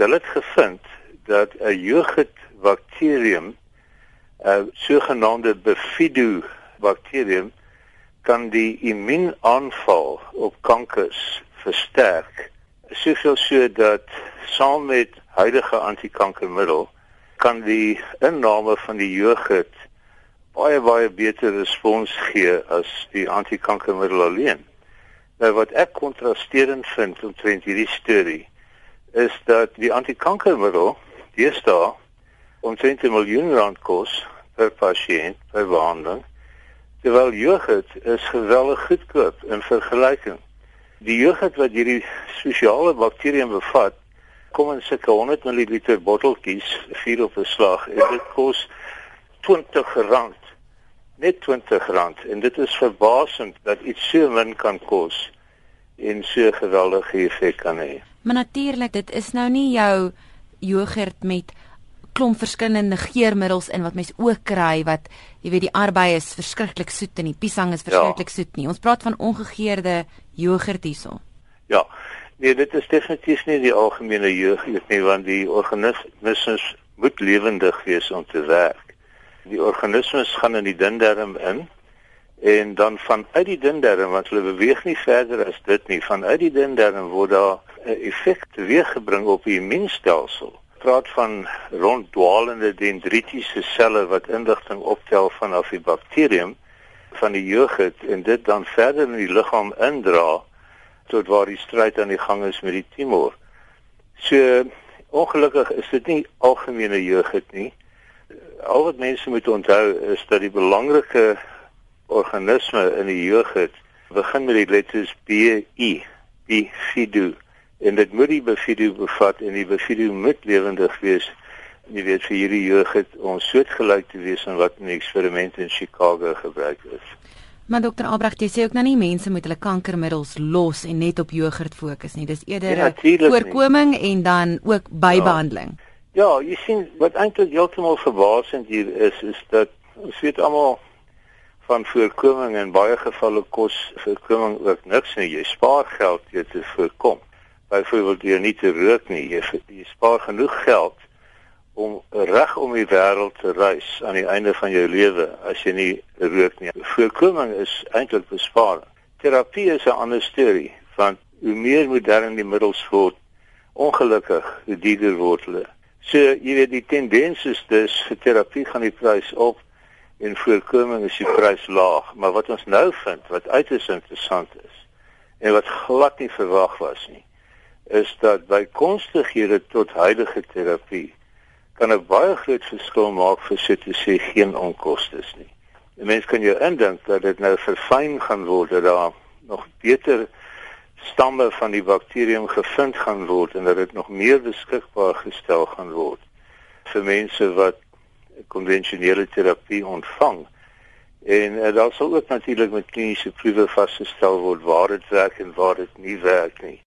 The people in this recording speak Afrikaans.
Hulle het gevind dat 'n jeugdbakterium, 'n sogenaamde Bifido bakterium kan die immuunaanval op kankers versterk. Soveel so dat saam met huidige antikankermiddel kan die inname van die jeugd baie baie beter respons gee as die antikankermiddel alleen. Nou wat ek kontrasterend vind omtrent hierdie storie is dat die antikankermiddel deesdae omtrent 'n miljoen rand kos per pasiënt per behandeling terwyl jeugd is geweldig goedkoop in vergelyking. Die jeugd wat hierdie spesiale bakterium bevat kom in sulke 100 ml botteltjies vier op 'n slag en dit kos R20 net R20 en dit is verbasend dat iets so min kan kos en so geweldige effek kan hê. Maar natuurlik, dit is nou nie jou jogurt met klomp verskillende geurmiddels in wat mens ook kry wat jy weet die arbei is verskriklik soet en die piesang is verskriklik ja. soet nie. Ons praat van ongegeurde jogurt hierso. Ja. Nee, dit is definitief nie die algemene jogurt nie want die organismes moet lewendig wees om te werk. Die organismes gaan in die dindarm in en dan vanuit die dindarm want hulle beweeg nie verder as dit nie vanuit die dindarm word daar 'n effek teweeggebring op die immuunstelsel praat van ronddwalende dendritiese selle wat inligting optel vanaf die bakterium van die jeugd en dit dan verder in die liggaam indra tot waar die stryd aan die gang is met die tumor. So ongelukkig is dit nie algemene jeugd nie. Al wat mense moet onthou is dat die belangrike organisme in die jeugd begin met die letters B I bifido en dit moet die bifido bevat en die bifido moet lewendig wees jy weet vir hierdie jeugd ons soortgelyk te wees aan wat in eksperimente in Chicago gebruik is Maar dokter Albrecht jy sê ook nou nie mense moet hulle kankermiddels los en net op jeugd fokus nie dis eerder ja, voorkoming nie. en dan ook bybehandeling ja. ja jy sien wat eintlik heeltemal verbasend hier is is dat ons weet almal van voorkoming en baie gevalle kos voorkoming ook niks nie. Jy spaar geld deur te voorkom. Byvoorbeeld deur nie te rook nie. Jy, jy spaar genoeg geld om reg om die wêreld te reis aan die einde van jou lewe as jy nie rook nie. Voorkoming is eintlik besparing. Terapie is 'n ander storie want hoe meer modern die middels word, ongelukkig hoe duurder word hulle. So jy weet die tendens is dus vir terapie gaan die prys op en voorkoming is die prys laag, maar wat ons nou vind wat uiters interessant is en wat glad nie verwag was nie, is dat by konstighede tot huidige terapie kan 'n baie groot verskil maak vir sit te sê geen onkoste nie. 'n Mens kan jou indink dat dit nou verfyn gaan word dat daar nog beter stamme van die bakterium gevind gaan word en dat dit nog meer beskikbaar gestel gaan word vir mense wat konvensionele terapie ontvang. En uh, daar sal ook natuurlik met kliniese proewe vasgestel word waar dit werk en waar dit nie werk nie.